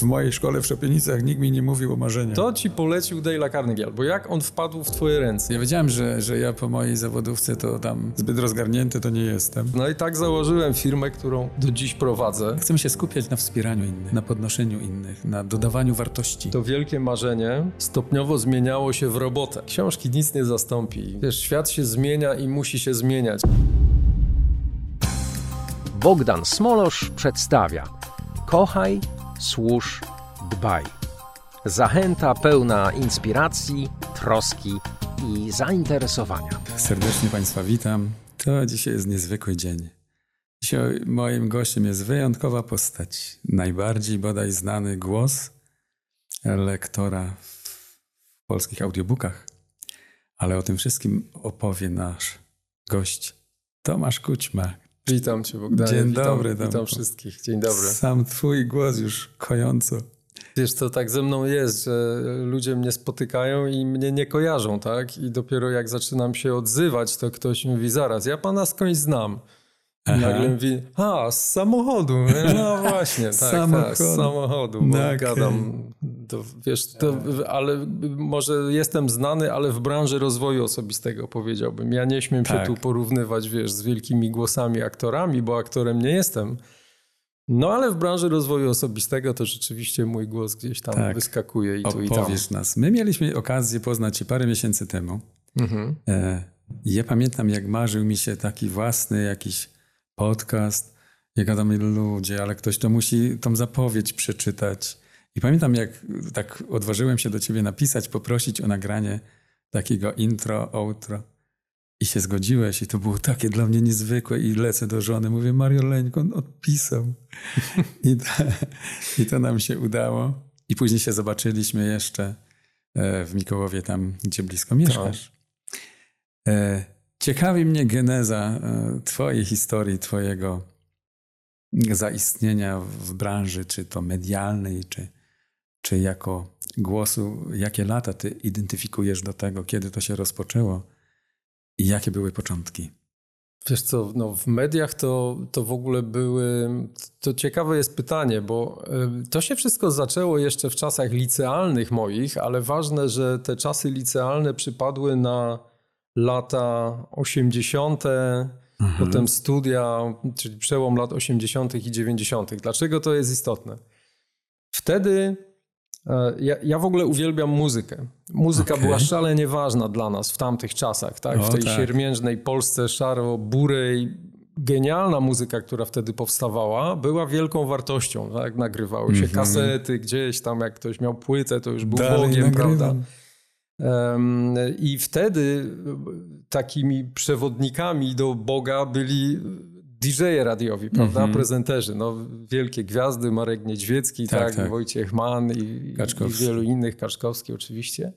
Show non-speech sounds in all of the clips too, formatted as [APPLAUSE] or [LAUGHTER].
w mojej szkole w Szopienicach nikt mi nie mówił o marzeniach. To ci polecił Dale Carnegie, bo jak on wpadł w twoje ręce? Ja wiedziałem, że, że ja po mojej zawodówce to tam zbyt rozgarnięty to nie jestem. No i tak założyłem firmę, którą do dziś prowadzę. Chcemy się skupiać na wspieraniu innych, na podnoszeniu innych, na dodawaniu wartości. To wielkie marzenie stopniowo zmieniało się w robotę. Książki nic nie zastąpi. Wiesz, świat się zmienia i musi się zmieniać. Bogdan Smolosz przedstawia Kochaj, służ, dbaj. Zachęta pełna inspiracji, troski i zainteresowania. Serdecznie Państwa witam. To dzisiaj jest niezwykły dzień. Dzisiaj moim gościem jest wyjątkowa postać. Najbardziej bodaj znany głos lektora w polskich audiobookach. Ale o tym wszystkim opowie nasz gość Tomasz Kućma. Witam cię, Bogdanie. Dzień witam, dobry, Witam wszystkich. Dzień dobry. Sam twój głos już kojąco. Wiesz, to tak ze mną jest, że ludzie mnie spotykają i mnie nie kojarzą, tak? I dopiero jak zaczynam się odzywać, to ktoś mówi, zaraz, ja pana skądś znam. Aha. nagle mówi, a, z samochodu. No [LAUGHS] właśnie, tak, Samochodu. tak, z samochodu, bo okej. gadam. To, wiesz, to, ale może jestem znany, ale w branży rozwoju osobistego powiedziałbym. Ja nie śmiem się Tak. tu porównywać, wiesz, z wielkimi głosami aktorami, bo aktorem nie jestem. No ale w branży rozwoju osobistego to rzeczywiście mój głos gdzieś tam Tak. wyskakuje i tu i tam. Opowiesz nas. My mieliśmy okazję poznać się parę miesięcy temu. Mhm. E, ja pamiętam, jak marzył mi się taki własny jakiś podcast. Ja gadam, ludzie, ale ktoś to musi tą zapowiedź przeczytać. I pamiętam, jak tak odważyłem się do ciebie napisać, poprosić o nagranie takiego intro, outro. I się zgodziłeś i to było takie dla mnie niezwykłe i lecę do żony, mówię, Mario Leńko, on odpisał. [LAUGHS] I to, I to nam się udało. I później się zobaczyliśmy jeszcze e, w Mikołowie, tam gdzie blisko mieszkasz. E, Ciekawi mnie geneza e, twojej historii, twojego zaistnienia w branży, czy to medialnej, czy, czy jako głosu. Jakie lata ty identyfikujesz do tego, kiedy to się rozpoczęło i jakie były początki? Wiesz co, no w mediach to, to w ogóle były. To ciekawe jest pytanie, bo y, to się wszystko zaczęło jeszcze w czasach licealnych moich, ale ważne, że te czasy licealne przypadły na lata 80., potem studia, czyli przełom lat 80. i 90. Dlaczego to jest istotne? Wtedy e, ja, ja w ogóle uwielbiam muzykę. Muzyka Okej. była szalenie ważna dla nas w tamtych czasach, tak? O, w tej tak. siermiężnej Polsce szaro-burej. Genialna muzyka, która wtedy powstawała, była wielką wartością. Tak? Nagrywały się kasety gdzieś tam, jak ktoś miał płytę, to już był Dalej Bogiem, nagrywam. prawda? I wtedy takimi przewodnikami do Boga byli DJ-e radiowi, prawda? Mhm. Prezenterzy. No, wielkie gwiazdy, Marek Niedźwiecki, Tak, tak, tak. Wojciech Mann i, i wielu innych, Kaczkowski oczywiście.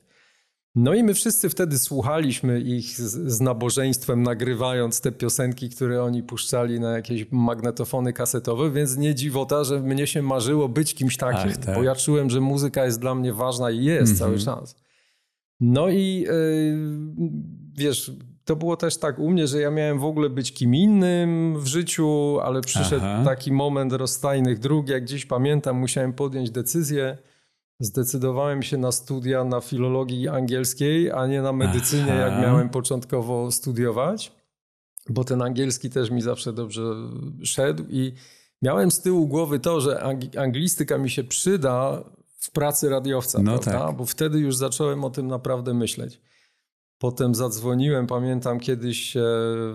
No i my wszyscy wtedy słuchaliśmy ich z, z nabożeństwem, nagrywając te piosenki, które oni puszczali na jakieś magnetofony kasetowe, więc nie dziwota, że mnie się marzyło być kimś takim, Ach, tak. bo ja czułem, że muzyka jest dla mnie ważna i jest Mhm. cały czas. No i yy, wiesz, to było też tak u mnie, że ja miałem w ogóle być kim innym w życiu, ale przyszedł Aha. taki moment rozstajnych dróg, jak dziś pamiętam, musiałem podjąć decyzję. Zdecydowałem się na studia na filologii angielskiej, a nie na medycynie, Aha. jak miałem początkowo studiować, bo ten angielski też mi zawsze dobrze szedł i miałem z tyłu głowy to, że ang- anglistyka mi się przyda w pracy radiowca, No prawda? tak. Bo wtedy już zacząłem o tym naprawdę myśleć. Potem zadzwoniłem, pamiętam kiedyś e,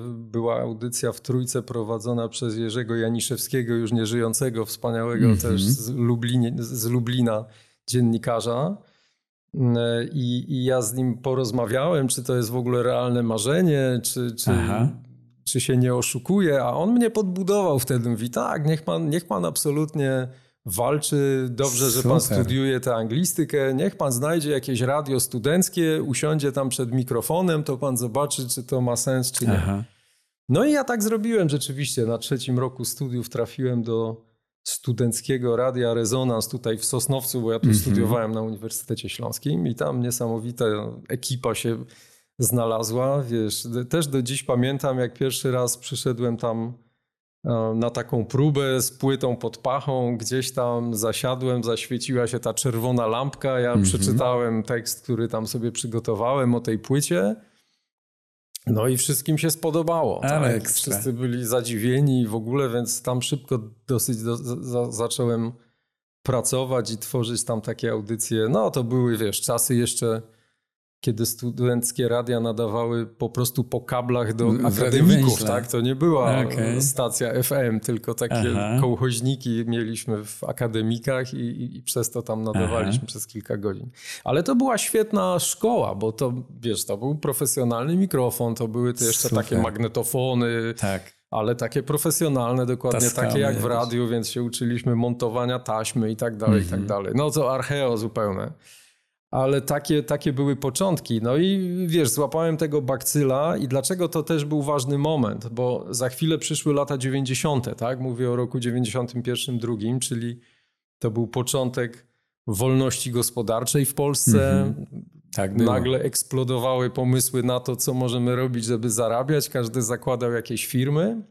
była audycja w Trójce prowadzona przez Jerzego Janiszewskiego, już nieżyjącego, wspaniałego Mhm. też z, Lublinie, z Lublina dziennikarza. E, I, I ja z nim porozmawiałem, czy to jest w ogóle realne marzenie, czy, czy, Aha. czy się nie oszukuje, a on mnie podbudował wtedy. Mówi, tak, niech pan, niech pan absolutnie walczy, dobrze, że pan Super. studiuje tę anglistykę, niech pan znajdzie jakieś radio studenckie, usiądzie tam przed mikrofonem, to pan zobaczy, czy to ma sens, czy nie. Aha. No i ja tak zrobiłem rzeczywiście. Na trzecim roku studiów trafiłem do studenckiego radia Rezonans tutaj w Sosnowcu, bo ja tu Mhm. studiowałem na Uniwersytecie Śląskim i tam niesamowita ekipa się znalazła. Wiesz, też do dziś pamiętam, jak pierwszy raz przyszedłem tam na taką próbę z płytą pod pachą. Gdzieś tam zasiadłem, zaświeciła się ta czerwona lampka. Ja Mhm. przeczytałem tekst, który tam sobie przygotowałem o tej płycie. No i wszystkim się spodobało. Ale Tak? Wszyscy byli zadziwieni w ogóle, więc tam szybko dosyć do, za, zacząłem pracować i tworzyć tam takie audycje. No to były, wiesz, czasy jeszcze, kiedy studenckie radia nadawały po prostu po kablach do W akademików, Węźle. tak? To nie była Okej. stacja FM, tylko takie Aha. kołchoźniki mieliśmy w akademikach i, i, i przez to tam nadawaliśmy Aha. przez kilka godzin. Ale to była świetna szkoła, bo to, wiesz, to był profesjonalny mikrofon, to były to jeszcze Super. takie magnetofony, Tak. ale takie profesjonalne, dokładnie Taskamy takie jak w radiu, więc się uczyliśmy montowania taśmy i tak dalej, i tak Mhm. dalej. No to archeo zupełne. Ale takie, takie były początki. No i wiesz, złapałem tego bakcyla i dlaczego to też był ważny moment, bo za chwilę przyszły lata 90., tak? Mówię o roku 91-2, czyli to był początek wolności gospodarczej w Polsce. Mhm. Tak było. Nagle eksplodowały pomysły na to, co możemy robić, żeby zarabiać. Każdy zakładał jakieś firmy.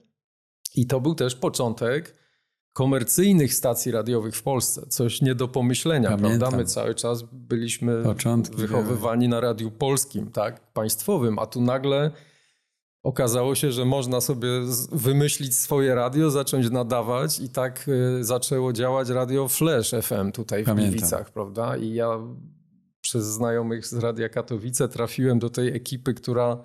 I to był też początek komercyjnych stacji radiowych w Polsce. Coś nie do pomyślenia, Pamiętam. prawda? My cały czas byliśmy Początki wychowywani na radiu polskim, tak? Państwowym, a tu nagle okazało się, że można sobie wymyślić swoje radio, zacząć nadawać i tak y, zaczęło działać radio Flash FM tutaj w Pamiętam. Gliwicach, prawda? I ja przez znajomych z Radia Katowice trafiłem do tej ekipy, która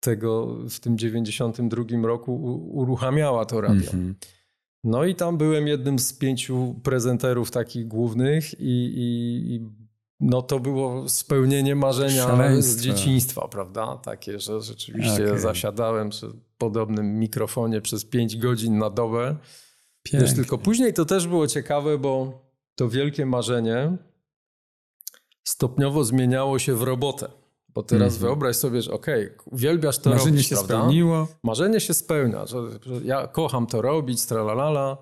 tego w tym 92 roku uruchamiała to radio. Mhm. No i tam byłem jednym z pięciu prezenterów takich głównych i, i, i no to było spełnienie marzenia Szaleństwo. z dzieciństwa, prawda? Takie, że rzeczywiście Okej. zasiadałem przy podobnym mikrofonie przez pięć godzin na dobę. Wiesz, tylko później to też było ciekawe, bo to wielkie marzenie stopniowo zmieniało się w robotę. Bo teraz Mhm. wyobraź sobie, że okej, uwielbiasz to Marzenie robić, się prawda? spełniło. Marzenie się spełnia, że, że ja kocham to robić, tralalala.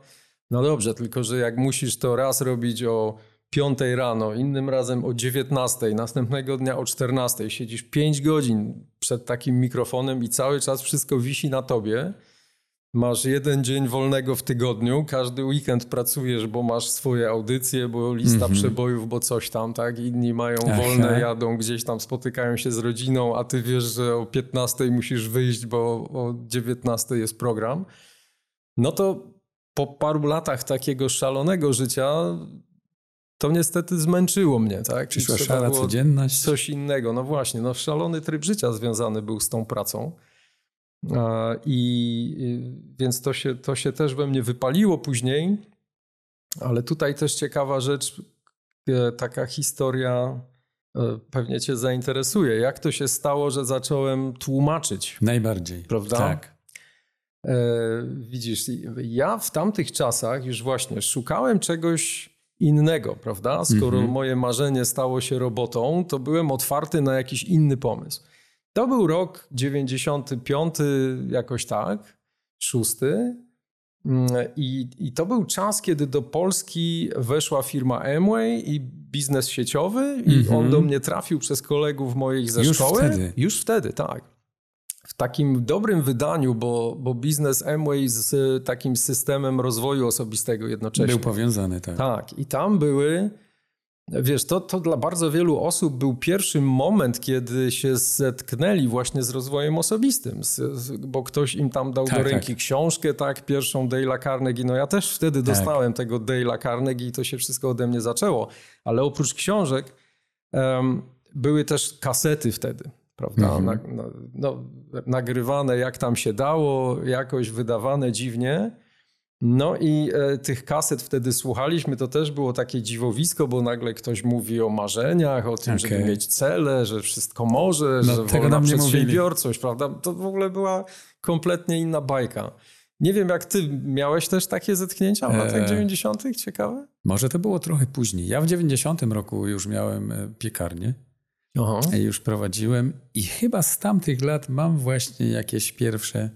No dobrze, tylko że jak musisz to raz robić o 5 rano, innym razem o 19, następnego dnia o 14, siedzisz 5 godzin przed takim mikrofonem i cały czas wszystko wisi na tobie. Masz jeden dzień wolnego w tygodniu, każdy weekend pracujesz, bo masz swoje audycje, bo lista Mhm. przebojów, bo coś tam, tak? Inni mają Aha. wolne, jadą gdzieś tam, spotykają się z rodziną, a ty wiesz, że o 15 musisz wyjść, bo o 19 jest program. No to po paru latach takiego szalonego życia to niestety zmęczyło mnie, tak? Przyszła było codzienność. Coś innego, no właśnie, no szalony tryb życia związany był z tą pracą. I i- więc to się, to się też we mnie wypaliło później, ale tutaj też ciekawa rzecz, e, taka historia e, pewnie cię zainteresuje. Jak to się stało, że zacząłem tłumaczyć Najbardziej. Prawda? Tak. E, widzisz, ja w tamtych czasach już właśnie szukałem czegoś innego, prawda? Skoro Mhm. moje marzenie stało się robotą, to byłem otwarty na jakiś inny pomysł. To był rok 95, jakoś tak, szósty. Mm, I, I to był czas, kiedy do Polski weszła firma Amway i biznes sieciowy, i Mhm. on do mnie trafił przez kolegów moich ze Już szkoły. wtedy? Już wtedy, tak w takim dobrym wydaniu, bo, bo biznes Amway z takim systemem rozwoju osobistego jednocześnie. Był powiązany, tak. Tak, i tam były, wiesz, to, to dla bardzo wielu osób był pierwszy moment, kiedy się zetknęli właśnie z rozwojem osobistym, z, z, bo ktoś im tam dał Tak, do ręki tak. książkę, tak, pierwszą Dale'a Carnegie, no ja też wtedy Tak. dostałem tego Dale'a Carnegie i to się wszystko ode mnie zaczęło, ale oprócz książek em, były też kasety wtedy. Prawda? Mhm. Na, na, no, nagrywane jak tam się dało, jakoś wydawane dziwnie. No i e, tych kaset wtedy słuchaliśmy, to też było takie dziwowisko, bo nagle ktoś mówi o marzeniach, o tym, żeby Okej. mieć cele, że wszystko może, No, że tego nam nie przedsiębiorczość, prawda? To w ogóle była kompletnie inna bajka. Nie wiem, jak ty miałeś też takie zetknięcia w latach Eee. 90. Ciekawe? Może to było trochę później. Ja w 90 roku już miałem e, piekarnię. Aha. e, Już prowadziłem i chyba z tamtych lat mam właśnie jakieś pierwsze...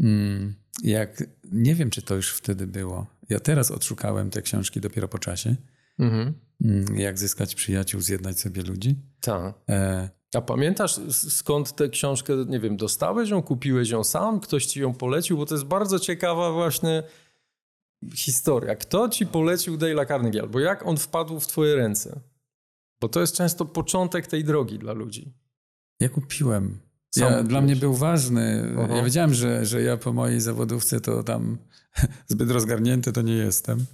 Mm, jak, nie wiem, czy to już wtedy było. Ja teraz odszukałem te książki dopiero po czasie. Mhm. Mm, Jak zyskać przyjaciół, zjednać sobie ludzi. Tak. E, A pamiętasz skąd tę książkę, nie wiem, dostałeś ją, kupiłeś ją sam, ktoś ci ją polecił, bo to jest bardzo ciekawa właśnie historia. Kto ci polecił Dale'a Carnegie, albo jak on wpadł w twoje ręce? Bo to jest często początek tej drogi dla ludzi. Ja kupiłem. Sam Ja, dla mnie był ważny. Ja wiedziałem, że, że ja po mojej zawodówce to tam [LAUGHS] zbyt rozgarnięty to nie jestem.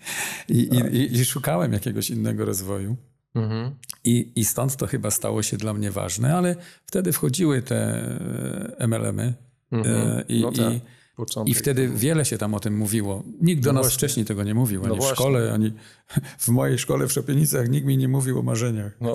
[LAUGHS] I, i, i, I szukałem jakiegoś innego rozwoju. Mhm. I, I stąd to chyba stało się dla mnie ważne, ale wtedy wchodziły te e, MLM-y e, i, No tak, i, początek. i wtedy wiele się tam o tym mówiło. Nikt do No nas właśnie. wcześniej tego nie mówił, ani w właśnie. szkole, ani w mojej szkole w Szopienicach nikt mi nie mówił o marzeniach. No,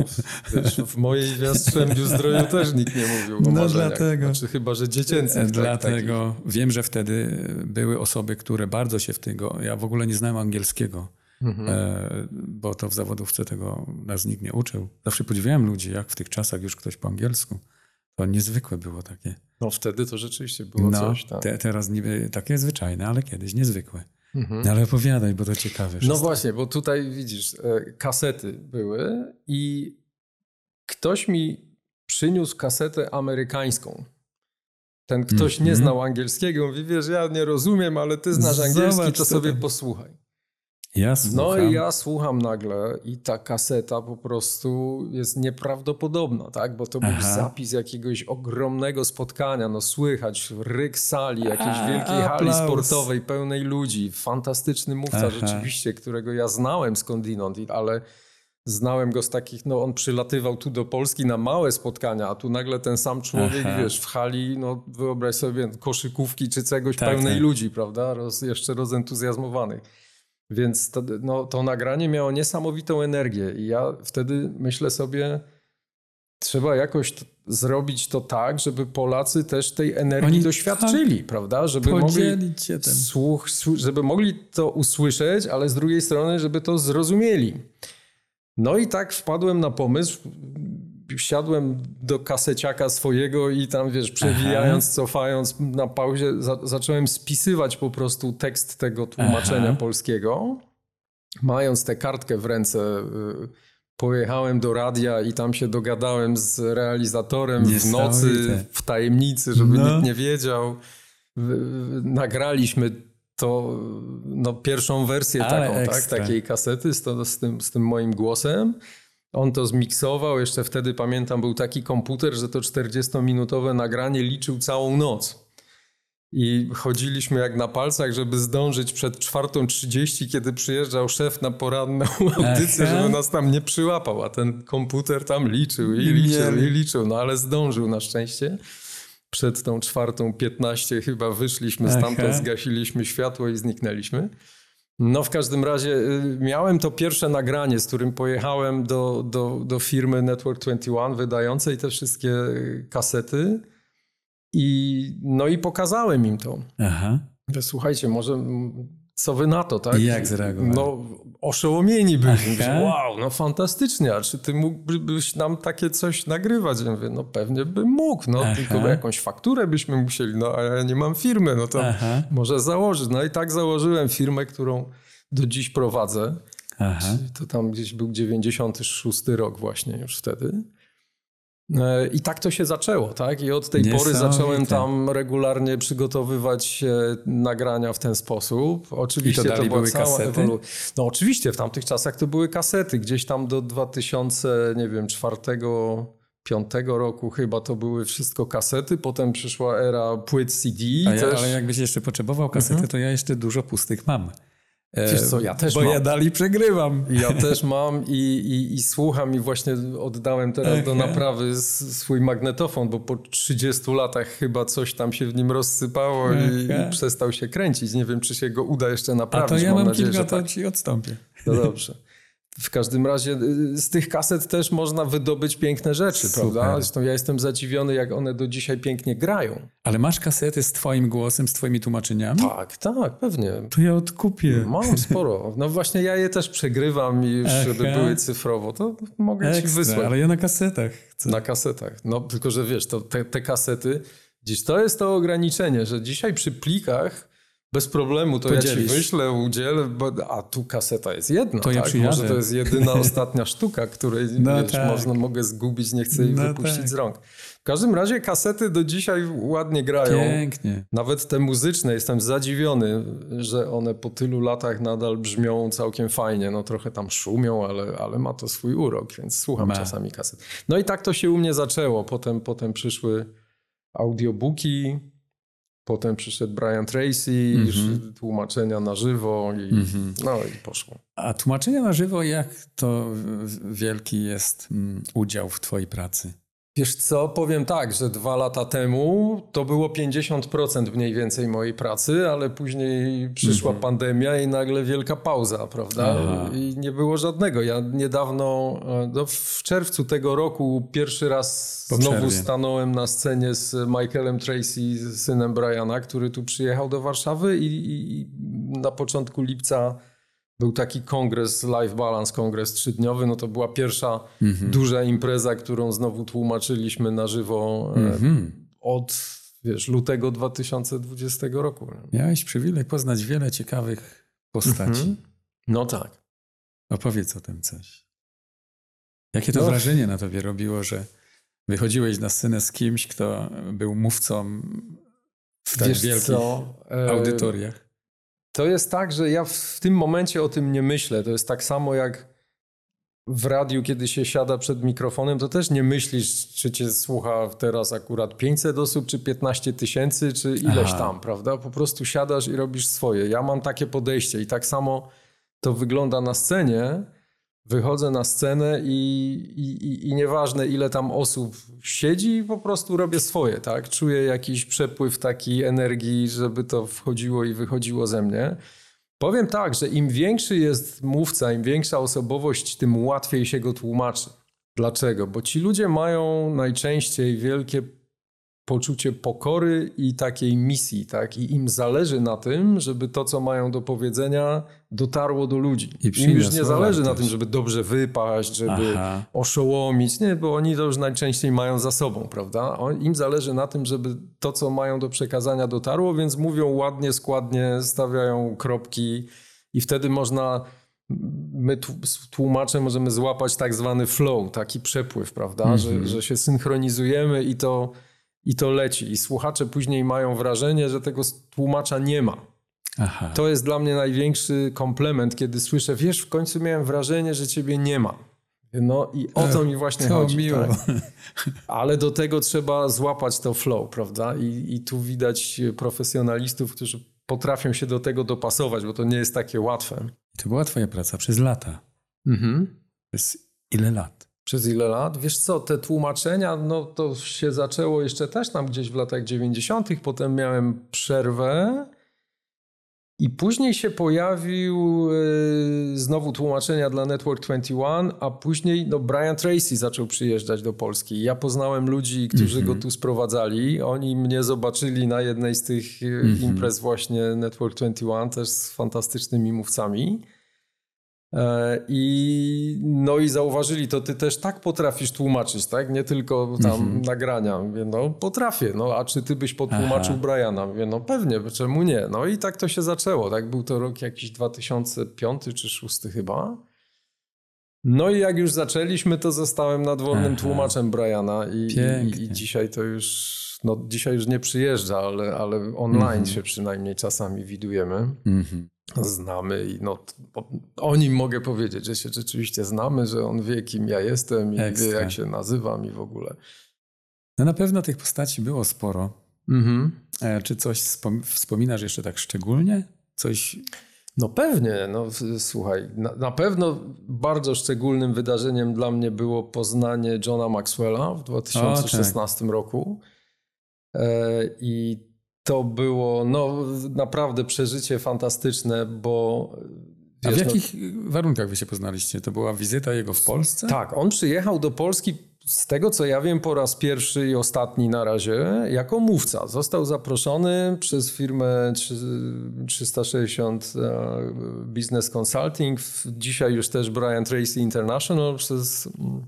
wiesz, w mojej w Jastrzębiu Zdroju też nikt nie mówił o No marzeniach. dlatego. Znaczy chyba, że dziecięcych. Tak, Dlatego wiem, że wtedy były osoby, które bardzo się w tego. Ja w ogóle nie znałem angielskiego, Mhm. e, bo to w zawodówce tego nas nikt nie uczył. Zawsze podziwiałem ludzi, jak w tych czasach już ktoś po angielsku. To niezwykłe było takie. No wtedy to rzeczywiście było No, coś. Tak. te, teraz niby takie zwyczajne, ale kiedyś niezwykłe. Mhm. No ale opowiadaj, bo to ciekawe. No właśnie, bo tutaj widzisz, e, kasety były i ktoś mi przyniósł kasetę amerykańską. Ten ktoś nie Mhm. znał angielskiego, mówi, wiesz, ja nie rozumiem, ale ty znasz Zobacz, angielski, to co sobie posłuchaj. Ja. No i ja słucham nagle i ta kaseta po prostu jest nieprawdopodobna, tak? Bo to był Aha. zapis jakiegoś ogromnego spotkania, no słychać ryk sali, jakiejś A, wielkiej hali aplauz. sportowej pełnej ludzi, fantastyczny mówca Aha. rzeczywiście, którego ja znałem skądinąd, ale znałem go z takich, no on przylatywał tu do Polski na małe spotkania, a tu nagle ten sam człowiek, Aha. wiesz, w hali, no wyobraź sobie koszykówki czy czegoś Tak, pełnej tak. ludzi, prawda? Roz, jeszcze rozentuzjazmowanych. Więc to, no, to nagranie miało niesamowitą energię i ja wtedy myślę sobie, trzeba jakoś t- zrobić to tak, żeby Polacy też tej energii Oni tak doświadczyli, prawda? Żeby mogli, słuch, słu- żeby mogli to usłyszeć, ale z drugiej strony, żeby to zrozumieli. No i tak wpadłem na pomysł, wsiadłem do kaseciaka swojego i tam, wiesz, przewijając, cofając na pauzie, za, zacząłem spisywać po prostu tekst tego tłumaczenia Aha. polskiego. Mając tę kartkę w ręce, y, pojechałem do radia i tam się dogadałem z realizatorem w nocy, w tajemnicy, żeby No. nikt nie wiedział. Nagraliśmy to, no, pierwszą wersję Ale taką, tak, takiej kasety z, to, z, tym, z tym moim głosem. On to zmiksował. Jeszcze wtedy pamiętam, był taki komputer, że to 40-minutowe nagranie liczył całą noc. I chodziliśmy jak na palcach, żeby zdążyć przed 4.30, kiedy przyjeżdżał szef na poranną [LAUGHS] audycję, Aha. żeby nas tam nie przyłapał. A ten komputer tam liczył i liczył i liczył. No ale zdążył na szczęście. Przed tą czwartą 15 chyba wyszliśmy Aha. stamtąd, zgasiliśmy światło i zniknęliśmy. No w każdym razie y, miałem to pierwsze nagranie, z którym pojechałem do, do, do firmy Network 21 wydającej te wszystkie y, kasety i no i pokazałem im to. Aha. Że Słuchajcie, może co wy na to, tak? I jak zareagowali? No oszołomieni byli. Aha. Że, wow, no fantastycznie, a czy ty mógłbyś nam takie coś nagrywać? Ja mówię, no pewnie bym mógł, no Aha. tylko jakąś fakturę byśmy musieli, no a ja nie mam firmy, no to Aha. może założyć. No i tak założyłem firmę, którą do dziś prowadzę. To tam gdzieś był 96 rok właśnie już wtedy. E, I tak to się zaczęło, tak? I od tej pory zacząłem tam regularnie przygotowywać nagrania w ten sposób. Oczywiście I to dalej była były kasety? ewolu- No oczywiście, w tamtych czasach to były kasety. Gdzieś tam do 2000, nie wiem, czwartego, piątego roku chyba to były wszystko kasety. Potem przyszła era płyt CD ja, ale jakbyś jeszcze potrzebował kasety, to ja jeszcze dużo pustych mam. E, Wiesz co, ja też Bo mam. ja dalej przegrywam. Ja też mam i, i, i słucham i właśnie oddałem teraz do naprawy swój magnetofon, bo po 30 latach chyba coś tam się w nim rozsypało i, i przestał się kręcić. Nie wiem, czy się go uda jeszcze A naprawić. to ja mam nadzieję, kilka, to tak. ci odstąpię. No dobrze. W każdym razie y, z tych kaset też można wydobyć piękne rzeczy, Super. prawda? Zresztą ja jestem zadziwiony, jak one do dzisiaj pięknie grają. Ale masz kasety z twoim głosem, z twoimi tłumaczeniami? Tak, tak, pewnie. To ja odkupię. Mam sporo. No właśnie ja je też przegrywam i już, żeby były cyfrowo, to mogę ci Ekstra, wysłać. ale ja na kasetach chcę. Na kasetach. No tylko, że wiesz, to te, te kasety, gdzieś to jest to ograniczenie, że dzisiaj przy plikach Bez problemu, to Podzielisz. ja ci wyślę, udzielę, bo, a tu kaseta jest jedna, To ja tak? przyjadę. Może to jest jedyna, [LAUGHS] ostatnia sztuka, której No wiesz, tak. można, mogę zgubić, nie chcę jej No wypuścić tak. z rąk. W każdym razie kasety do dzisiaj ładnie grają. Pięknie. Nawet te muzyczne, jestem zadziwiony, że one po tylu latach nadal brzmią całkiem fajnie. No trochę tam szumią, ale, ale ma to swój urok, więc słucham Ma. czasami kaset. No i tak to się u mnie zaczęło. Potem, potem przyszły audiobooki, potem przyszedł Brian Tracy, już tłumaczenia na żywo i, no i poszło. A tłumaczenia na żywo, jak to wielki jest mm, udział w twojej pracy? Wiesz co, powiem tak, że dwa lata temu to było 50% mniej więcej mojej pracy, ale później przyszła pandemia i nagle wielka pauza, prawda? Mhm. Aha. I nie było żadnego. Ja niedawno, no w czerwcu tego roku pierwszy raz Po znowu przerwie. stanąłem na scenie z Michaelem Tracy, synem Briana, który tu przyjechał do Warszawy i, i na początku lipca był taki kongres, Life Balance Kongres trzydniowy, no to była pierwsza duża impreza, którą znowu tłumaczyliśmy na żywo e, Mhm. od wiesz, lutego 2020 roku. Miałeś przywilej poznać wiele ciekawych postaci. Mhm. No tak. Opowiedz o tym coś. Jakie to No. wrażenie na tobie robiło, że wychodziłeś na scenę z kimś, kto był mówcą w tak Wiesz wielkich co, e, audytoriach? To jest tak, że ja w, tym momencie o tym nie myślę. To jest tak samo jak w radiu, kiedy się siada przed mikrofonem, to też nie myślisz, czy cię słucha teraz akurat 500 osób, czy 15 tysięcy, czy ileś Aha. tam, prawda? Po prostu siadasz i robisz swoje. Ja mam takie podejście i tak samo to wygląda na scenie. Wychodzę na scenę i, i, i, nieważne ile tam osób siedzi, po prostu robię swoje, tak? Czuję jakiś przepływ takiej energii, żeby to wchodziło i wychodziło ze mnie. Powiem tak, że im większy jest mówca, im większa osobowość, tym łatwiej się go tłumaczy. Dlaczego? Bo ci ludzie mają najczęściej wielkie poczucie pokory i takiej misji, tak? I im zależy na tym, żeby to, co mają do powiedzenia, dotarło do ludzi. I Im już nie zależy na tym, żeby dobrze wypaść, żeby Aha. oszołomić, nie, bo oni to już najczęściej mają za sobą, prawda? Im zależy na tym, żeby to, co mają do przekazania, dotarło, więc mówią ładnie, składnie, stawiają kropki i wtedy można, my tł- z tłumaczem możemy złapać tak zwany flow, taki przepływ, prawda? Że, że się synchronizujemy i to, i to leci. I słuchacze później mają wrażenie, że tego tłumacza nie ma. Aha. To jest dla mnie największy komplement, kiedy słyszę, wiesz, w końcu miałem wrażenie, że ciebie nie ma. No i o to mi właśnie [LAUGHS] to chodzi. miło. Tak? Ale do tego trzeba złapać to flow, prawda? I, I tu widać profesjonalistów, którzy potrafią się do tego dopasować, bo to nie jest takie łatwe. To była twoja praca przez lata. Mhm. Przez ile lat? Przez ile lat? Wiesz co, te tłumaczenia, no to się zaczęło jeszcze też tam gdzieś w latach 90., potem miałem przerwę i później się pojawił e, znowu tłumaczenia dla Network 21, a później no, Brian Tracy zaczął przyjeżdżać do Polski. Ja poznałem ludzi, którzy go tu sprowadzali. Oni mnie zobaczyli na jednej z tych e, imprez właśnie Network 21, też z fantastycznymi mówcami. E, I, no i zauważyli, to ty też tak potrafisz tłumaczyć, tak? Nie tylko tam nagrania. Mówię, no potrafię, no a czy ty byś potłumaczył Aha. Briana? Mówię, no pewnie, czemu nie? No i tak to się zaczęło, tak? Był to rok jakiś 2005 czy 2006 chyba. No i jak już zaczęliśmy, to zostałem nadwornym Aha. tłumaczem Briana i, i, i dzisiaj to już, no dzisiaj już nie przyjeżdża, ale, ale online się przynajmniej czasami widujemy Mhm. znamy i no, o, o nim mogę powiedzieć, że się rzeczywiście znamy, że on wie, kim ja jestem i wie, Ekstra. jak się nazywam i w ogóle. No na pewno tych postaci było sporo. Mhm. E, Czy coś wspom- wspominasz jeszcze tak szczególnie? Coś No pewnie, no słuchaj, na, na pewno bardzo szczególnym wydarzeniem dla mnie było poznanie Johna Maxwella w 2016 roku e, i to było no naprawdę przeżycie fantastyczne, bo A w no- jakich warunkach wy się poznaliście? To była wizyta jego w Polsce? Tak, on przyjechał do Polski, z tego co ja wiem, po raz pierwszy i ostatni na razie, jako mówca. Został zaproszony przez firmę trzy- 360 e, Business Consulting, dzisiaj już też Brian Tracy International, przez mm,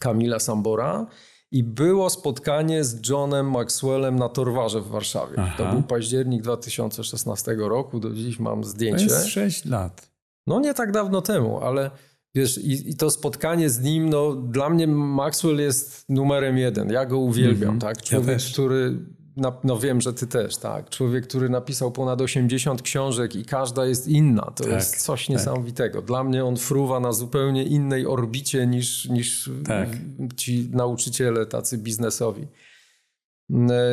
Kamila Sambora. I było spotkanie z Johnem Maxwellem na Torwarze w Warszawie. Aha. To był październik 2016 roku, do dziś mam To zdjęcie. jest 6 lat. No nie tak dawno temu, ale wiesz, i, i to spotkanie z nim, no dla mnie Maxwell jest numerem jeden. Ja go uwielbiam, Mhm. tak? Ja Człowiek, też. który, na, no wiem, że ty też, tak? Człowiek, który napisał ponad 80 książek i każda jest inna. To Tak, jest coś tak. niesamowitego. Dla mnie on fruwa na zupełnie innej orbicie niż, niż Tak. ci nauczyciele tacy biznesowi.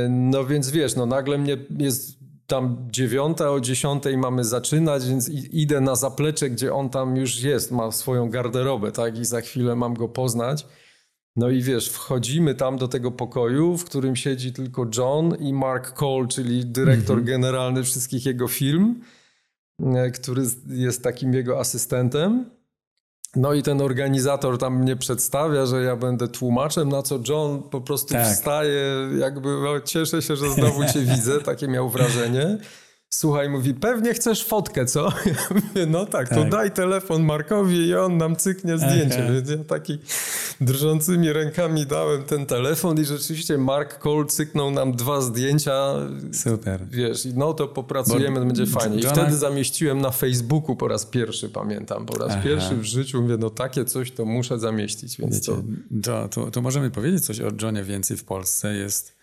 No więc wiesz, no nagle mnie jest tam dziewiąta, o dziesiątej mamy zaczynać, więc idę na zaplecze, gdzie on tam już jest, ma swoją garderobę, tak? I za chwilę mam go poznać. No i wiesz, wchodzimy tam do tego pokoju, w którym siedzi tylko John i Mark Cole, czyli dyrektor generalny wszystkich jego firm, e, który jest takim jego asystentem. No i ten organizator tam mnie przedstawia, że ja będę tłumaczem, na co John po prostu Tak. wstaje, jakby o, cieszę się, że znowu cię widzę, takie miał wrażenie. [LAUGHS] Słuchaj, mówi, pewnie chcesz fotkę, co? [LAUGHS] Ja mówię, no tak, to Tak. daj telefon Markowi i on nam cyknie zdjęcie. Aha. Więc ja taki drżącymi rękami dałem ten telefon i rzeczywiście Mark Cole cyknął nam dwa zdjęcia. Super. Wiesz, no to popracujemy, Bo będzie fajnie. I Johna- wtedy zamieściłem na Facebooku po raz pierwszy, pamiętam. Po raz Aha. pierwszy w życiu mówię, no takie coś to muszę zamieścić, więc Wiecie, to... Jo, to, to możemy powiedzieć coś o Johnie więcej w Polsce. Jest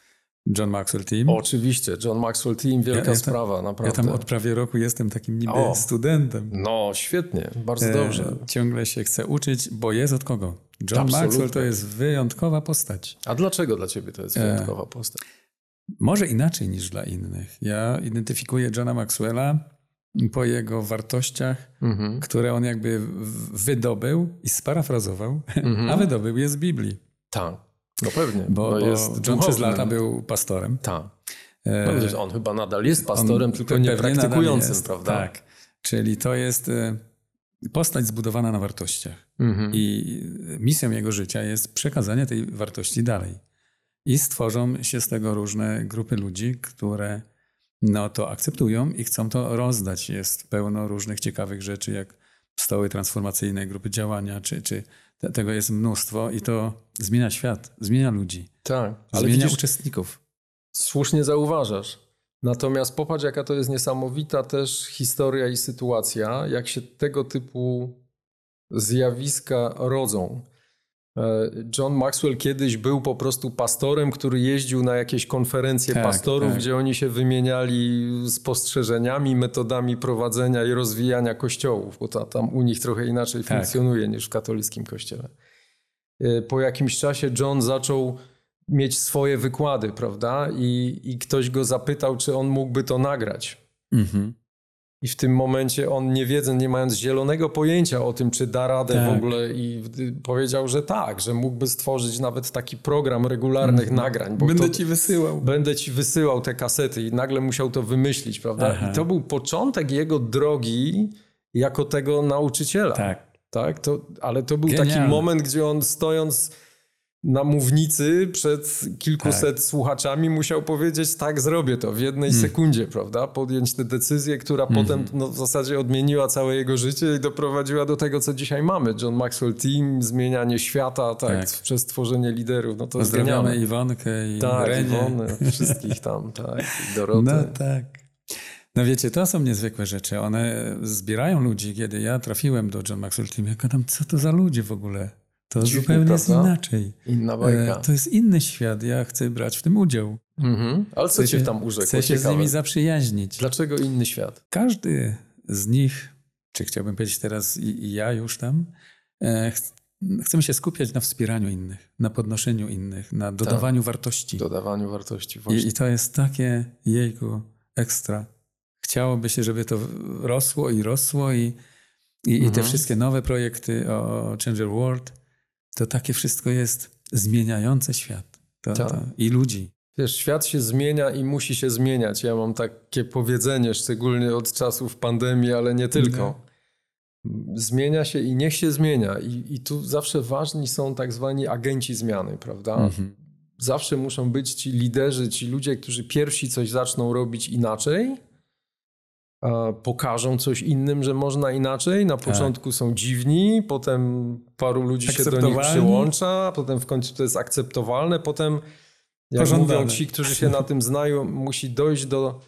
John Maxwell Team. Oczywiście, John Maxwell Team, wielka Ja- ja tam- sprawa, ja naprawdę. tam od prawie roku jestem takim niby O. studentem. No, świetnie, bardzo E, dobrze. Ciągle się chcę uczyć, bo jest od kogo. John Absolutnie. Maxwell to jest wyjątkowa postać. A dlaczego dla ciebie to jest wyjątkowa postać? Może inaczej niż dla innych. Ja identyfikuję Johna Maxwella po jego wartościach, Mhm. które on jakby wydobył i sparafrazował, [LAUGHS] Mhm. a wydobył je z Biblii. Tak, no pewnie, Bo, bo jest John przez lata był pastorem. Tak. No, on chyba nadal jest pastorem, on tylko nie praktykującym, jest, prawda? Tak. Czyli to jest e, postać zbudowana na wartościach. Mhm. I misją jego życia jest przekazanie tej wartości dalej. I stworzą się z tego różne grupy ludzi, które no, to akceptują i chcą to rozdać. Jest pełno różnych ciekawych rzeczy, jak stoły transformacyjne, grupy działania, czy, czy te, tego jest mnóstwo i to zmienia świat, zmienia ludzi, Tak, ale zmienia widzisz, uczestników. słusznie zauważasz. Natomiast popatrz, jaka to jest niesamowita też historia i sytuacja, jak się tego typu zjawiska rodzą. E, John Maxwell kiedyś był po prostu pastorem, który jeździł na jakieś konferencje Tak, pastorów, tak. gdzie oni się wymieniali spostrzeżeniami, metodami prowadzenia i rozwijania kościołów, bo to, tam u nich trochę inaczej Tak. funkcjonuje niż w katolickim kościele. E, Po jakimś czasie John zaczął mieć swoje wykłady, prawda? I, I ktoś go zapytał, czy on mógłby to nagrać. Mhm. I w tym momencie on, nie wiedząc, nie mając zielonego pojęcia o tym, czy da radę Tak. w ogóle, i powiedział, że tak, że mógłby stworzyć nawet taki program regularnych nagrań. Bo Mhm. Będę to, ci wysyłał. Będę ci wysyłał te kasety i nagle musiał to wymyślić, prawda? Aha. I to był początek jego drogi jako tego nauczyciela. Tak. Tak, to, ale to był taki Genialne. moment, gdzie on stojąc na mównicy przed kilkuset Tak. słuchaczami musiał powiedzieć, tak, zrobię to w jednej Mm. sekundzie, prawda? Podjąć tę decyzję, która Mhm. potem no, w zasadzie odmieniła całe jego życie i doprowadziła do tego, co dzisiaj mamy. John Maxwell Team, zmienianie świata, tak, Tak. przez tworzenie liderów, no to Pozdrawiamy genialne. Iwonkę i Tak, Renię. Iwonę, [LAUGHS] wszystkich tam, tak, Dorotę. No tak. No wiecie, to są niezwykłe rzeczy. One zbierają ludzi. Kiedy ja trafiłem do John Maxwell Team, ja gadam, co to za ludzie w ogóle? To Dziwnie, zupełnie jest prawda? inaczej. Inna bajka. E, To jest inny świat. Ja chcę brać w tym udział. Mhm. Ale co Chcę cię się- tam urzekło? Chcę się z Ciekawe. nimi zaprzyjaźnić. Dlaczego inny świat? Każdy z nich, czy chciałbym powiedzieć teraz i, i ja już tam, e, ch chcemy się skupiać na wspieraniu innych, na podnoszeniu innych, na dodawaniu wartości. Dodawaniu wartości właśnie. I, I to jest takie jejku ekstra. Chciałoby się, żeby to rosło i rosło i, i, i te Mhm. wszystkie nowe projekty o Change Your World, to takie wszystko jest zmieniające świat. To, Tak. to, I ludzi. Wiesz, świat się zmienia i musi się zmieniać. Ja mam takie powiedzenie, szczególnie od czasów pandemii, ale nie tylko. Zmienia się i niech się zmienia. I, I tu zawsze ważni są tak zwani agenci zmiany, prawda? Mhm. Zawsze muszą być ci liderzy, ci ludzie, którzy pierwsi coś zaczną robić inaczej, pokażą coś innym, że można inaczej. Na początku są dziwni, potem paru ludzi się do nich przyłącza, potem w końcu to jest akceptowalne, potem jak Pożądane. mówią ci, którzy się na tym znają, musi dojść do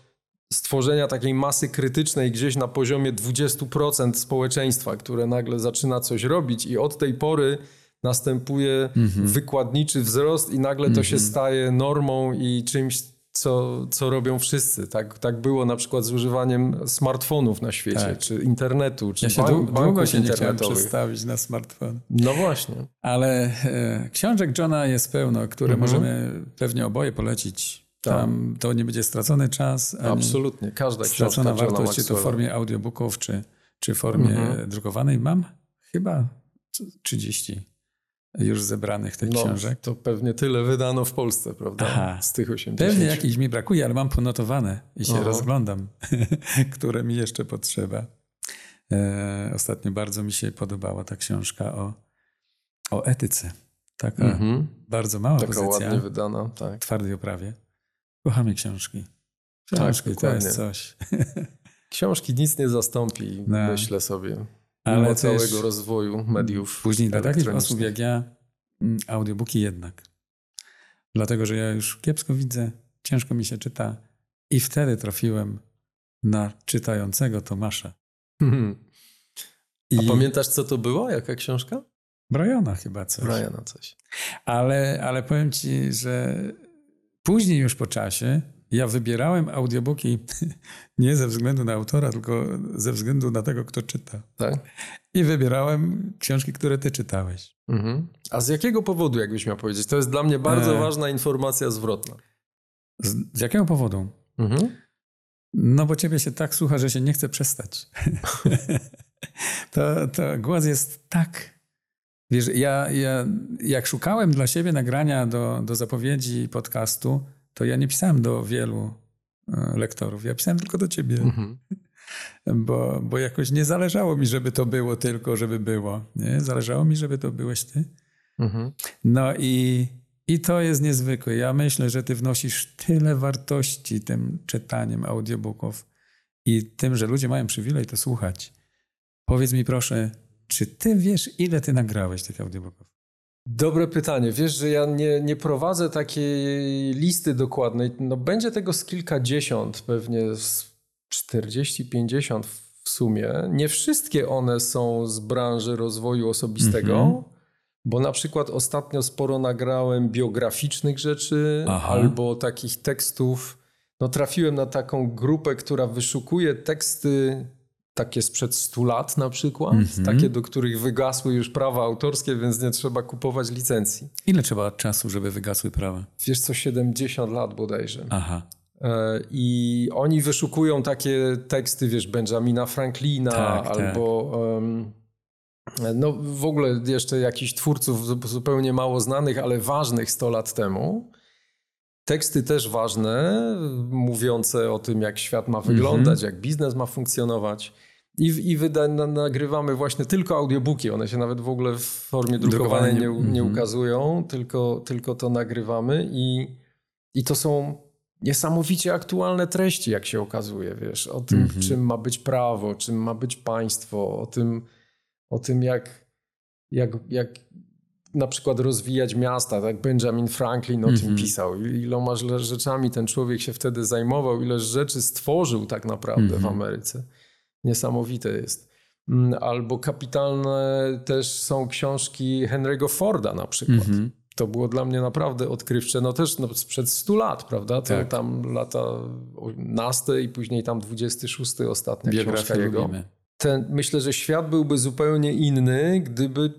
stworzenia takiej masy krytycznej gdzieś na poziomie 20% społeczeństwa, które nagle zaczyna coś robić i od tej pory następuje wykładniczy wzrost i nagle to się staje normą i czymś, co, co robią wszyscy. Tak, tak było na przykład z używaniem smartfonów na świecie, Tak. czy internetu, czy Ja się bank, dłu- długo się nie chciałem przestawić na smartfon. No właśnie. Ale e, książek Johna jest pełno, które Mhm. możemy pewnie oboje polecić. Tam to nie będzie stracony czas, Absolutnie. Każda książka stracona Johna wartość, czy to w formie audiobooków, czy, czy w formie Mhm. drukowanej. Mam chyba 30 już zebranych tych No, książek. to pewnie tyle wydano w Polsce, prawda? Aha. Z tych 80. Pewnie jakiś mi brakuje, ale mam ponotowane i się Aha. rozglądam, [LAUGHS] które mi jeszcze potrzeba. E, ostatnio bardzo mi się podobała ta książka o, o etyce. Taka Mhm. bardzo mała Taka pozycja ładnie wydana, tak. twardej oprawie. Kochamy książki. Tak, Książki to dokładnie. jest coś. [LAUGHS] Książki nic nie zastąpi, No. myślę sobie. Ale całego rozwoju mediów Później dla takich osób jak ja, mm, audiobooki jednak. Dlatego, że ja już kiepsko widzę, ciężko mi się czyta i wtedy trafiłem na czytającego Tomasza. Mhm. I A pamiętasz, co to było? Jaka książka? Briana chyba coś. Briana coś. Ale, ale powiem ci, że później już po czasie ja wybierałem audiobooki [LAUGHS] nie ze względu na autora, tylko ze względu na tego, kto czyta. Tak? I wybierałem książki, które ty czytałeś. Mhm. A z jakiego powodu, jakbyś miał powiedzieć? To jest dla mnie bardzo E. ważna informacja zwrotna. Z, z jakiego powodu? Mhm. No bo ciebie się tak słucha, że się nie chce przestać. [LAUGHS] to, to głos jest tak... Wiesz, ja, ja jak szukałem dla siebie nagrania do, do zapowiedzi podcastu, to ja nie pisałem do wielu e, lektorów. Ja pisałem tylko do ciebie, Mhm. [LAUGHS] bo, bo jakoś nie zależało mi, żeby to było tylko, żeby było. Nie? Zależało mi, żeby to byłeś ty. Mhm. No i, i to jest niezwykłe. Ja myślę, że ty wnosisz tyle wartości tym czytaniem audiobooków i tym, że ludzie mają przywilej to słuchać. Powiedz mi proszę, czy ty wiesz, ile ty nagrałeś tych audiobooków? Dobre pytanie. Wiesz, że ja nie, nie prowadzę takiej listy dokładnej. No będzie tego z kilkadziesiąt, pewnie z 40-50 w sumie. Nie wszystkie one są z branży rozwoju osobistego, Mhm. bo na przykład ostatnio sporo nagrałem biograficznych rzeczy Aha. albo takich tekstów. No trafiłem na taką grupę, która wyszukuje teksty takie sprzed 100 lat na przykład, Mhm. takie, do których wygasły już prawa autorskie, więc nie trzeba kupować licencji. Ile trzeba czasu, żeby wygasły prawa? Wiesz co, 70 lat bodajże. Aha, E, I oni wyszukują takie teksty, wiesz, Benjamina Franklina Tak, tak. albo em, no w ogóle jeszcze jakichś twórców zu- zupełnie mało znanych, ale ważnych 100 lat temu. Teksty też ważne, mówiące o tym, jak świat ma wyglądać, jak biznes ma funkcjonować. I, i wyda, na, nagrywamy właśnie tylko audiobooki. One się nawet w ogóle w formie drukowanej nie, nie- mhm. ukazują, tylko, tylko to nagrywamy i, i to są niesamowicie aktualne treści, jak się okazuje, wiesz, o tym, Mhm. czym ma być prawo, czym ma być państwo, o tym, o tym jak, jak, jak na przykład rozwijać miasta, tak Benjamin Franklin o tym Mhm. pisał, iloma rzeczami ten człowiek się wtedy zajmował, ile rzeczy stworzył tak naprawdę w Mhm. Ameryce. Niesamowite jest. Mm, Albo kapitalne też są książki Henry'ego Forda na przykład. mhm. To było dla mnie naprawdę odkrywcze. No też no, sprzed 100 lat, prawda? To Tak. tam lata naste i później tam 26 ostatnia książka biografię jego. lubimy. Ten, myślę, że świat byłby zupełnie inny, gdyby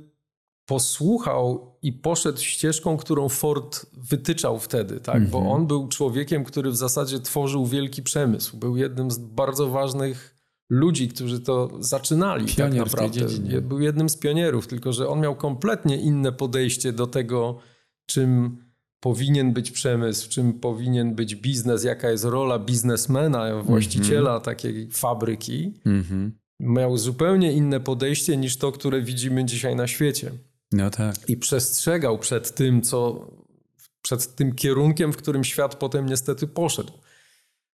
posłuchał i poszedł ścieżką, którą Ford wytyczał wtedy, tak? Mhm. Bo on był człowiekiem, który w zasadzie tworzył wielki przemysł. Był jednym z bardzo ważnych ludzi, którzy to zaczynali tak Pionier tej naprawdę. Był jednym z pionierów, tylko że on miał kompletnie inne podejście do tego, czym powinien być przemysł, czym powinien być biznes, jaka jest rola biznesmena, właściciela takiej fabryki Mhm. miał zupełnie inne podejście niż to, które widzimy dzisiaj na świecie. No tak. I przestrzegał przed tym, co, przed tym kierunkiem, w którym świat potem niestety poszedł.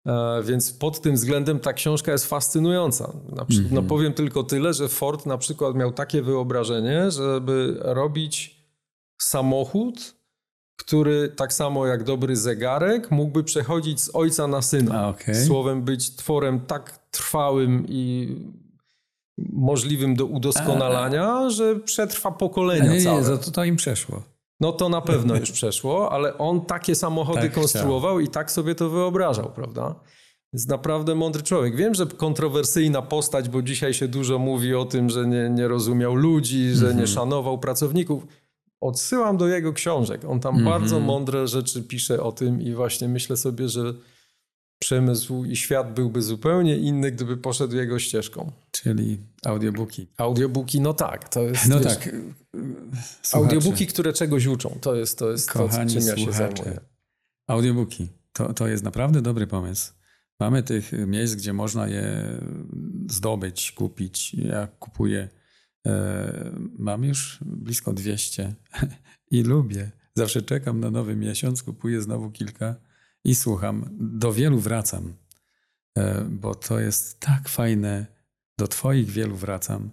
E, Więc pod tym względem ta książka jest fascynująca. Przy- Mhm. No powiem tylko tyle, że Ford na przykład miał takie wyobrażenie, żeby robić samochód, który tak samo jak dobry zegarek mógłby przechodzić z ojca na syna. A, okej. Słowem być tworem tak trwałym i możliwym do udoskonalania, że przetrwa A pokolenia nie, nie, całe. to, to, to im przeszło. No to na pewno [LAUGHS] już przeszło, ale on takie samochody Tak konstruował i tak sobie to wyobrażał, prawda? Jest naprawdę mądry człowiek. Wiem, że kontrowersyjna postać, bo dzisiaj się dużo mówi o tym, że nie, nie rozumiał ludzi, że nie szanował pracowników. Odsyłam do jego książek. On tam bardzo mądre rzeczy pisze o tym i właśnie myślę sobie, że przemysł i świat byłby zupełnie inny, gdyby poszedł jego ścieżką. Czyli audiobooki. Audiobooki, no tak, to jest... No wiesz, tak. słuchacze, Audiobuki, które czegoś uczą, to jest to, jest to Kochani czym ja się zajmuję. Audiobooki. To, to jest naprawdę dobry pomysł. Mamy tych miejsc, gdzie można je zdobyć, kupić. Ja kupuję. E, mam już blisko 200 [LAUGHS] i lubię. Zawsze czekam na nowy miesiąc, kupuję znowu kilka i słucham. Do wielu wracam, e, bo to jest tak fajne. Do Twoich wielu wracam.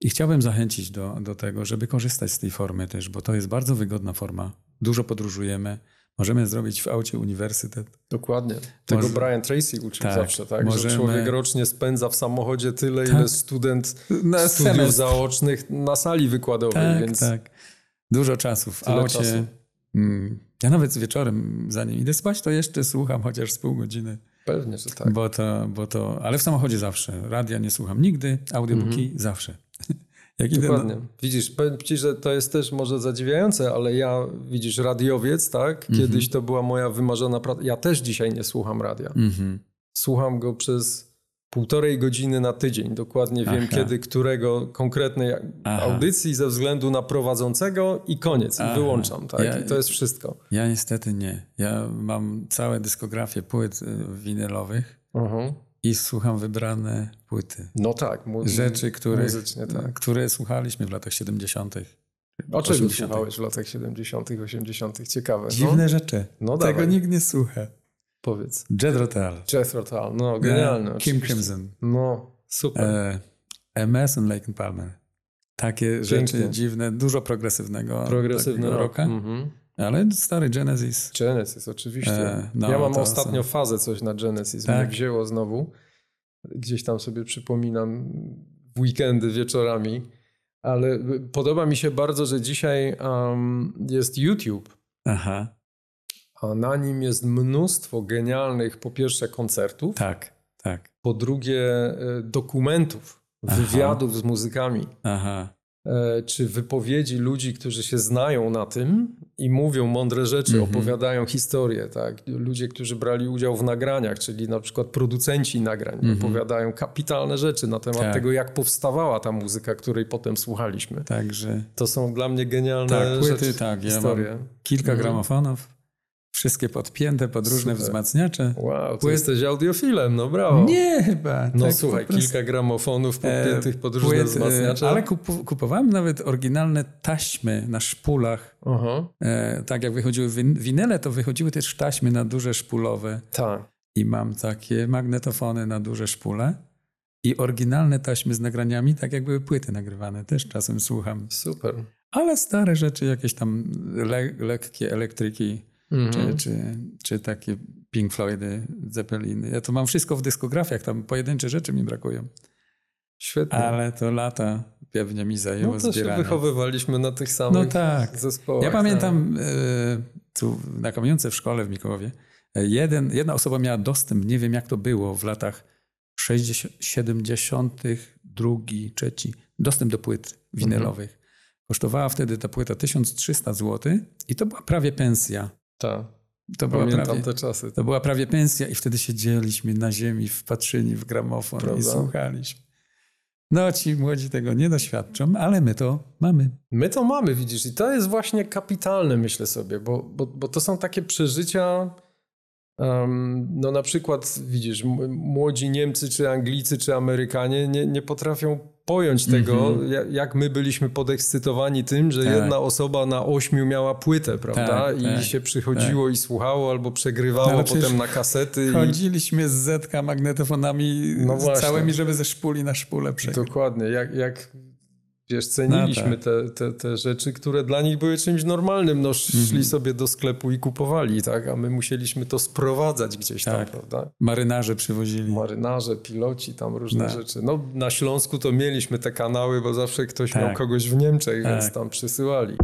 I chciałbym zachęcić do, do tego, żeby korzystać z tej formy też, bo to jest bardzo wygodna forma. Dużo podróżujemy. Możemy zrobić w aucie uniwersytet. Dokładnie. Tego Może- Brian Tracy uczył Tak, zawsze, tak? Że możemy- człowiek rocznie spędza w samochodzie tyle, Tak. ile student Na studiów semestr. zaocznych na sali wykładowej, Tak, więc tak. Dużo czasu w Tyle aucie. czasu. Ja nawet wieczorem, zanim idę spać, to jeszcze słucham chociaż z pół godziny. pewnie, że tak. Bo to, bo to, ale w samochodzie zawsze. Radia nie słucham nigdy, audiobooki zawsze. [LAUGHS] Jak idę Mhm. Dokładnie. na, Widzisz, powiem ci, że to jest też może zadziwiające, ale ja, widzisz, radiowiec, tak? Mhm. Kiedyś to była moja wymarzona praca. Ja też dzisiaj nie słucham radia. mhm. Słucham go przez półtorej godziny na tydzień. Dokładnie wiem, Aha. kiedy, którego konkretnej Aha. audycji ze względu na prowadzącego i koniec. I Aha. wyłączam, tak? Ja- I to jest wszystko. Ja niestety nie. Ja mam całe dyskografię płyt y, winylowych Mhm. i słucham wybrane płyty. No tak. Mu- Rzeczy, których, tak. które słuchaliśmy w latach 70. O czego 80. słuchałeś w latach 70., 80.? Ciekawe. Dziwne no? rzeczy. No Tego dawaj. nikt nie słucha. Powiedz. Jethro Tull. Jethro Tull, no genialne. Kim oczywiście. Crimson. No, super. E, Emerson, Lake and Palmer. Takie Pięknie. rzeczy dziwne, dużo progresywnego Progresywny rock. rocka, Mhm. ale stary Genesis. Genesis, oczywiście. E, no, ja mam ostatnio są- fazę coś na Genesis, Tak. mnie wzięło znowu. Gdzieś tam sobie przypominam w weekendy wieczorami, ale podoba mi się bardzo, że dzisiaj um, jest YouTube, Aha, a na nim jest mnóstwo genialnych, po pierwsze, koncertów, tak, tak. po drugie, e, dokumentów, Aha. wywiadów z muzykami. Aha, e, czy wypowiedzi ludzi, którzy się znają na tym i mówią mądre rzeczy, Mhm. opowiadają historię, tak? Ludzie, którzy brali udział w nagraniach, czyli na przykład producenci nagrań, opowiadają kapitalne rzeczy na temat Mhm. Tak. tego, jak powstała ta muzyka, której potem słuchaliśmy. także To są dla mnie genialne tak, płyty, rzeczy, tak. Ja historie. mam kilka Mhm. gramofonów, wszystkie podpięte pod różne Super. wzmacniacze. Wow, to jesteś audiofilem, no brawo. Nie chyba. No tak słuchaj, prostu. kilka gramofonów podpiętych pod różne Płyt, e, wzmacniacze. Ale kupu, kupowałem nawet oryginalne taśmy na szpulach. Aha, E, tak jak wychodziły win, winyle, to wychodziły też taśmy na duże szpulowe. tak. I mam takie magnetofony na duże szpule i oryginalne taśmy z nagraniami, tak jak były płyty nagrywane. Też czasem słucham. Super. Ale stare rzeczy, jakieś tam le, lekkie elektryki, Mhm. czy, czy, czy takie Pink Floydy, Zeppeliny. Ja to mam wszystko w dyskografiach, tam pojedyncze rzeczy mi brakują. Świetnie. Ale to lata pewnie mi zajęło No to się zbieranie. wychowywaliśmy na tych samych No tak. zespołach. Ja pamiętam e, tu na kamionce w szkole w Mikołowie, e, jeden, jedna osoba miała dostęp, nie wiem jak to było w latach 60, 70., drugi, trzeci, dostęp do płyt winylowych. Kosztowała wtedy ta płyta 1300 zł i to była prawie pensja. Tak, To była, pamiętam prawie, te czasy. to była prawie pensja i wtedy siedzieliśmy na ziemi wpatrzeni w gramofon i Prawda? słuchaliśmy. No ci młodzi tego nie doświadczą, ale my to mamy. My to mamy, widzisz, i to jest właśnie kapitalne, myślę sobie, bo, bo, bo to są takie przeżycia. em, no na przykład, widzisz, młodzi Niemcy, czy Anglicy, czy Amerykanie nie, nie potrafią pojąć tego, ja- jak my byliśmy podekscytowani tym, że Tak. jedna osoba na ośmiu miała płytę, prawda? Tak, I tak, się przychodziło i słuchało albo przegrywało No, potem na kasety. I... Chodziliśmy z zetka magnetofonami No całymi, żeby ze szpuli na szpulę przejść. Dokładnie, jak, jak wiesz, ceniliśmy No tak. te, te, te rzeczy, które dla nich były czymś normalnym. No, szli Mhm. sobie do sklepu i kupowali, tak? A my musieliśmy to sprowadzać gdzieś tam, Tak. prawda? Marynarze przywozili. Marynarze, piloci, tam różne No. rzeczy. No, na Śląsku to mieliśmy te kanały, bo zawsze ktoś Tak. miał kogoś w Niemczech, więc Tak. tam przysyłali.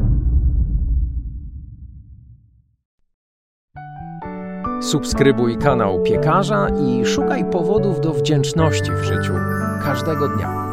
Subskrybuj kanał Piekarza i szukaj powodów do wdzięczności w życiu każdego dnia.